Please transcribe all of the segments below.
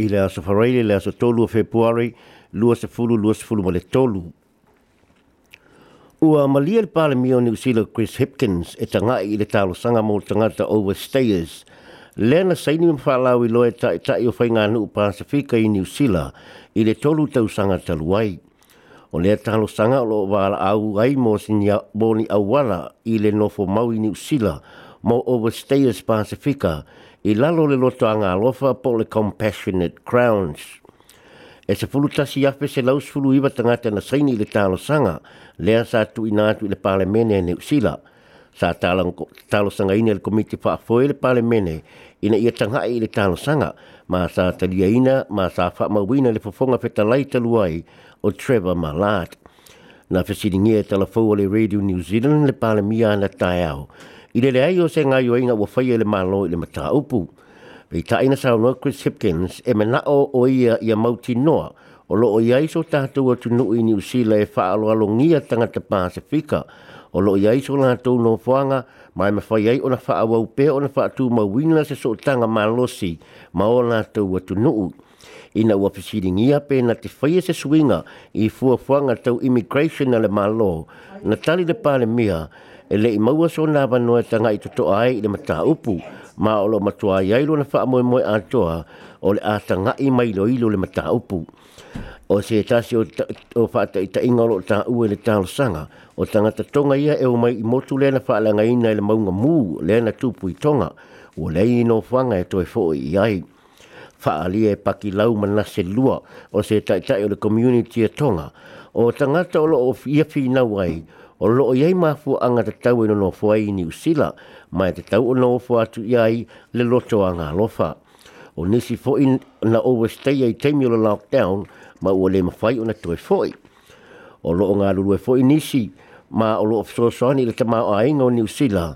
i le aso farai le aso tolu o februari lua se fulu lua se fulu ma le tolu ua malia le palemi o new zealand chris hipkins e tagaʻi i le talosaga mo tagata overstayers le na saini ma faalau i loa e taʻitaʻi o faiganuu pasifika i new zealand i le tolu tausaga talu ai o lea talosaga o loo valaau ai mo siniaboni auala i le nofo mau i new zealand mo Overstayers Pacifica i lalo le loto a ngā lofa po le Compassionate Crowns. E se fulu tasi afe se laus fulu iwa tangata na saini le talo sanga, lea sa tu ina le pale mene ne usila. Sa talo sanga ina le komiti wha afoe le pale mene, ina ia tangai le talo sanga, ma sa talia ina, ma sa wha mawina le fofonga pe lai taluai o Trevor Malat. Na fesiringia e talafou le Radio New Zealand le pale mia na tai au. E I le rea i o se ngā i oi ngā ua whai ele mālo i le mata upu. Pei ta ina sāu noa Chris Hipkins e me nao o ia i a mauti noa o loo i aiso tātou tu nui ni usila e whaalo alo ngia tangata pāsifika o loo i aiso nga tau no whanga mai ma whai ai o na whaawau pē o na whaatū mawina se so tanga mālosi ma o nga tau atu nui ina ua pisiringi ia na te whaia e se suinga i fuafuanga tau immigration na le malo na tali le pale mia e le i maua so nā wanoe tanga i toto ai i le mata upu ma o lo matua i ailo na wha moe moe atoa o le atanga i mailo ilo le mata upu o se tasi o whaata i ta ingolo ta ue le talo sanga o tanga ta tonga ia e o mai i motu lena whaalanga ina i le maunga le na tupu i tonga o lei ino whanga e toi fo i ai faaalia e pakilau manase lua o se taʻitaʻi o le community e tonga o tagata o loo ia finau ai o loo iai mafuaaga tatau e nonofo ai i niusila mai te tau o naofo atu ia ai le loto lofa o nisi fo in na overstay ai taimi o le lockdown ma ua lē mafai ona toe foʻi o loo galulu e foʻi nisi ma o loo fesoasoani i le tamaoaiga o niusila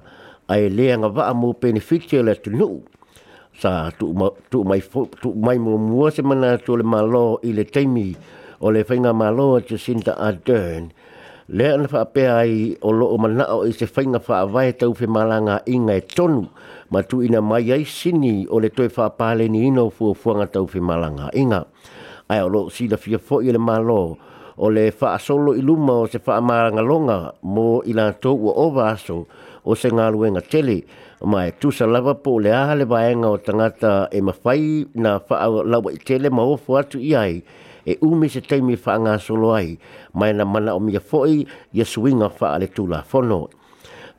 ae lē agavaa mo benefiti o le atunuu sa tu ma tu mai fo tu mai mo mo se mana tu le malo i le taimi o le fainga malo te sinta a dern le an fa pe ai o lo o mana o i se fainga fa vai tau fe malanga i ngai tonu ma tu ina mai ai sini o le toi fa pale ni ino fo fo nga tau fe malanga inga ai o lo si da fia fo i le malo o le faa solo i luma o se faa maranga longa mo i lanto ua o aso o se ngā luenga tele. Ma e tusa lava po le aha le vaenga o tangata e mawhai na faa lawa i tele ma ofu atu i ai e umi se teimi faa ngā solo ai mai na mana o mia foi ia suinga faa le tula fono.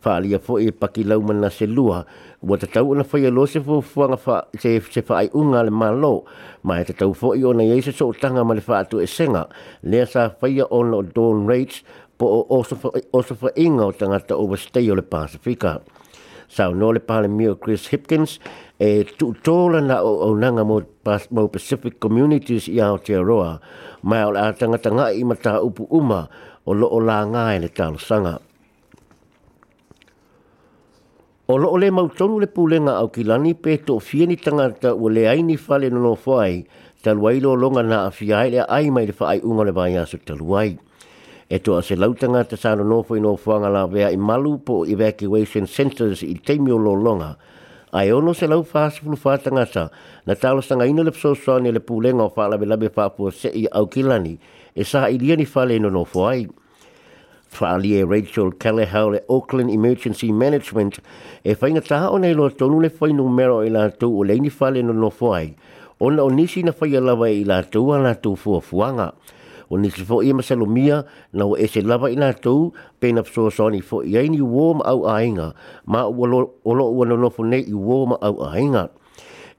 Faa lia foi e pakilau mana se lua ua tatau ona faia loa se fuafuaga fa, se, se faaiʻuga a le malo ma e tatau foʻi ona iai se soʻotaga ma le faatuʻesega lea sa faia ona o don rates po o osofaʻiga o tagata overstay o le pasifika saunoa le palemia o chris hipkins e tuutō lana ouaunaga mo pacific communities i aotearoa mae o tangata a tagatagaʻi i mataupu uma o loo lagā e le sanga O lo ole mautonu le pūlenga au ki lani pē tō ni tangata ua le aini fale nono whai, tal longa na a fiai le ai mai le whai unga le vai asu tal wai. E tō a se lautanga ta sāno nōwho i nōwhanga la vea i malu po evacuation centres i teimio lo longa, ai ono se lau whaasa pulu whātangata na tālo sanga ina le pso soane le pūlenga o whaalabe labe whaapua se i au ki lani, e sā i lia ni whale nono whai whaalie Rachel Callahau le Auckland Emergency Management e whaingata o nei loa tonu le whainu mero i la tū o leini whale no no whai. O na o nisi na whaia lawa i la tū a la tū fua fuanga. O nisi fo i masalo mia na o ese lawa i la tū pēna psoa soani fo i aini warm au ainga ma o lo ua no no nei i warm au ainga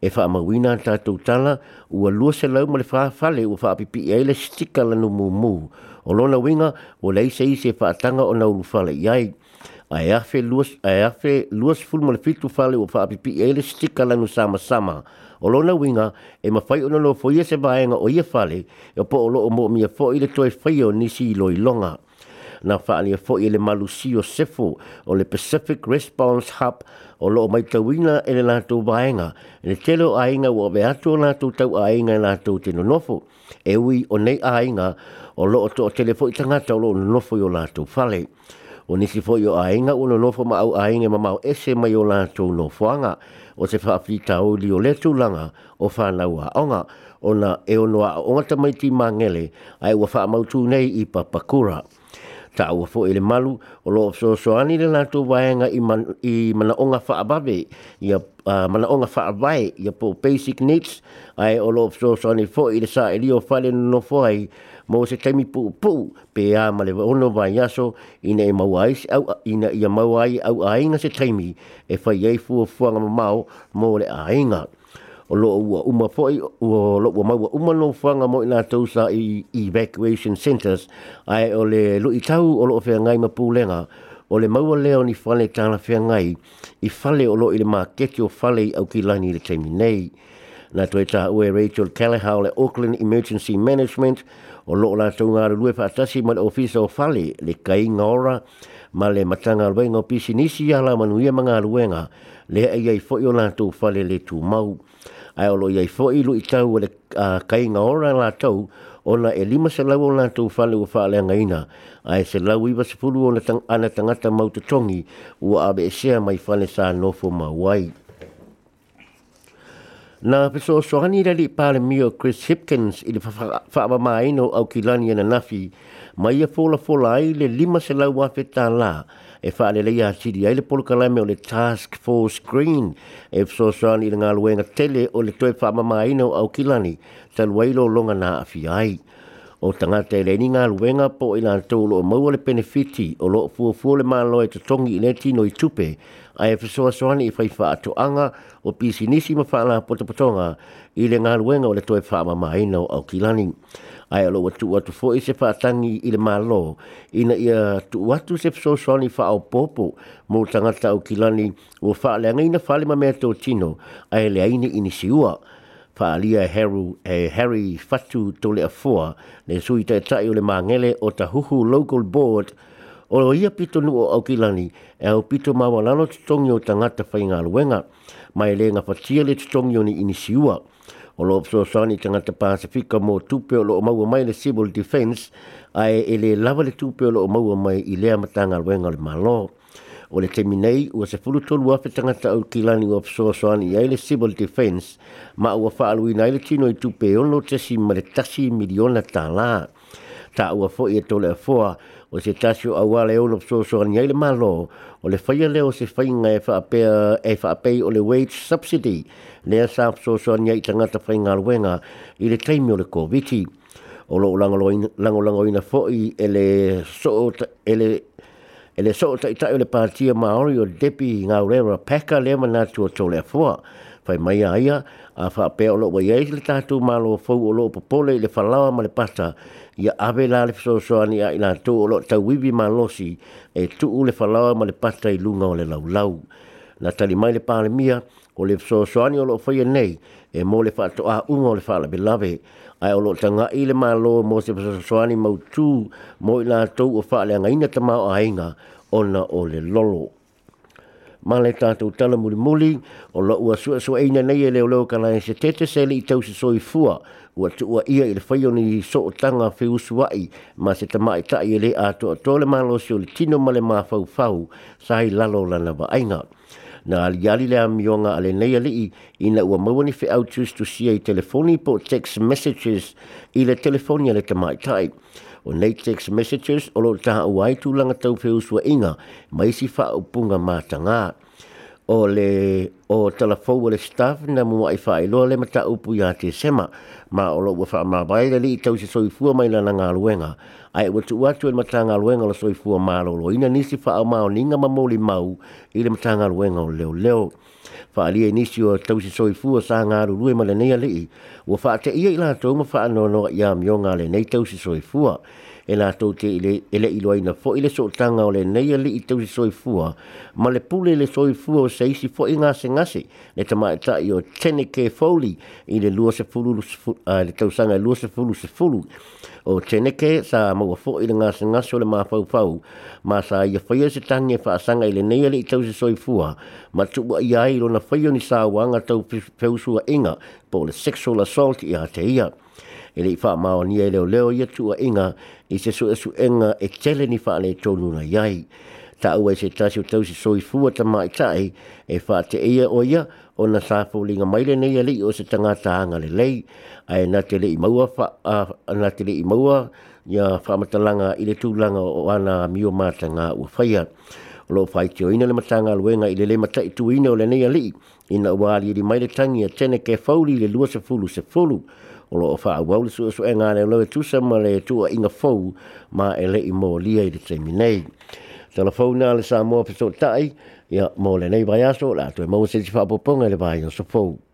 e wha amawina an tātou tala ua lua se lau ma le wha fale ua wha apipi e le stika lanu mu mu. O lona winga, o leise i se wha atanga o naulu fale iai. A e afe luas, a e afe luas ful ma le fitu fale ua wha apipi e le stika lanu sama sama. O lona winga, e ma fai unano fo ia se vaenga o ia fale, e po o loo mo mia fo i le toi fai o nisi i loilonga. longa na whaania fo i e le malusi o sefo o le Pacific Response Hub o lo mai tawina e le lato vāenga e le telo ainga o ave atu o nātou tau ainga e nātou tino nofo e ui o nei ainga o lo o to o telefo i tangata o lo nofo i o fale o nisi fo yo o ainga o nofo ma au ainga ma mau ese mai o nātou nofoanga o se whaafita o li o le tūlanga o whanau a onga ona e onoa o ngata mai ti mangele ai wa wha mautu nei i papakura ta ua fo ele malu o lo so so ani le na tu nga i man i mana onga fa abave ya uh, mana onga fa abai ya po basic needs ai o lo so so ani fo ile sa ile o fale no fo ai mo se temi pu pu pe a male o no vai aso ina e mauai au ina ia mauai au ainga se temi e fa ye fu fu nga mau mo le ainga o lo ua uma foi o lo ua mau uma no fanga mo ina tousa i evacuation centers ai o le lo i tau o lo fe ngai ma pulenga o le mau le ni fale tala fe ngai i fale o lo i le maketi o fale au ki lani le temi nei na toita ue Rachel Kelleha le Auckland Emergency Management o loo la tau ngā rulue wha atasi ma le ofisa o fale le kai ngora ma le matanga rue ngā pisi nisi a la manu ia mga rue ngā le ai ai fo i o la tau fale le tū mau ai o lo iai fo lu i tau le uh, kai ngora la tau o na e lima se lau o la tau fale o fale a ngaina ai se lau iwa se pulu o na ana tangata mau tutongi ua abe e sea mai fale sa nofo mawai Na peso o soani rari mio Chris Hipkins i le whaama maaino au nafi, ma ia fola fola ai le lima se lau e wha le leia siri ai le Task Force Green, e peso o soani i tele o le toe whaama maaino au ki afi ai o tangata i reini ngā luenga po i lan tau lo maua le benefiti o loo fua fua le mālo e tatongi i neti no i tupe a e fesoa soani i whaifa ato anga o pisi nisi ma whaala pota potonga i le ngā luenga o le toe whaama maina o au kilani. A e lo watu atu fo i se whaatangi i le mālo i na ia tu atu se fesoa soani wha au popo mo tangata au kilani o whaale angaina whaale ma mea tō tino a e le aine inisiua. Ia faalia e heru e Harry Fatu tole a fua ne sui te tai o le mangele o ta huhu local board o lo ia pito nuo au kilani e au pito mawalano tutongi o ta ngata whai ngā luenga mai le ngā fatia le tutongi o ni inisiua o lo opso sani ta ngata pasifika mo tupe o lo o maua mai le civil defence ai e le lava le tupe o lo o maua mai i lea matanga luenga le maloo o le teminei ua se fulu tolu afe tangata au kilani ua pasoasoani iai le civil defence ma ua fa'aaluina ai le tino i tupe e ono tesi ma le tasi miliona tālā taua fo'i e tole afoa o se tasi o auā le ono pasoasoani ai le malo o le faia lea o se faiga e fa'apei e o le wage subsidy lea sa pasoasoani ai i tagata faigaluega i le taimi o le koviti o loo langolangoina fo'i e le so ele e le soo ta itai o le pātia Māori o depi i ngā peka le mana tua tole a fua. Fai mai a ia, a wha pēo lo wa iaisi le tātou mālo fau o lo popole i le whalawa ma le pata, ia ave la le fsoswani a i nā tō o lo tau wivi mālosi e tuu le whalawa ma le pata i lunga o le laulau. Lau na tali mai le pale mia o le so soani ani o lo foi nei e mo le fatu a un o le fala belave ai o lo tanga i le malo mo se so soani ani mo tu mo la to o fa le ngaina tama o ainga ona o le lolo ma le tatou muli mulimuli o loʻu asuasuaina nei e leoleo kalae se tete se lii tau se soifua ua tuua ia i le fai o ni soʻotaga feusuaʻi ma se tamaʻitaʻi e lē atoatoa e le malosi o le tino ma le mafaufau sa i lalo lana vaaiga na ali ali le amionga ale nei ali i ina ua mawani fe au tu sia i telefoni po text messages i le telefoni ale te maitai. O nei text messages o lo taha uai tū langa tau fe usua inga mai si wha upunga mātanga o le o telefou le staff na mua i fai loa le mata upu ia te sema ma o lo wafa ma bai le li tau se soifua mai lana ngā luenga ai e watu watu e mata ngā luenga la soifua ma lo lo ina nisi fa au mao ninga ma mauli mau i le mata ngā luenga o leo leo fa alia inisi e o tau se soifua sa ngā ru lue ma le neia li wafa te ia ila tau ma fa no anono ia mionga le nei tau se fu e la tau te ele, ele ilo aina fo ile so tanga o le neia li i tau soi fua ma le pule le soi fua o se isi fo i ngase ngase le tama e ta i o tene ke fauli i le lua se fulu uh, le tau sanga lua se fulu se fulu o tene ke sa mo fo i le ngase ngase o le maa fau fau ma sa i a whaia se tangi fa e sanga ile le neia li i tau soi fua ma tuwa i ai lona whaia ni sa wa nga tau pe, peusua inga po le sexual assault i te ia e fa ma ni e le leo ye tu inga i se su su inga e tele ni fa le tonu na yai ta u se ta su tau so i fu ta mai tai e fa te ia o ia o na sa fo linga mai le nei le o se tanga ta nga le lei ai na te le i maua fa a na te le i maua ya fa mata langa i tu langa o ana mi o mata nga u faia lo fai te ina le mata nga luenga i le le mata i tu ina o le nei ali ina wali di mai le tangi a tene ke fauli le lua se fulu se fulu o lo fa wa le su su e nga le le tu sa ma le tu a inga fo ma ele i mo li ai de terminei telefona le sa mo fa so tai ya mo le nei ba ya so la tu se fa po pon ele ba ya so fo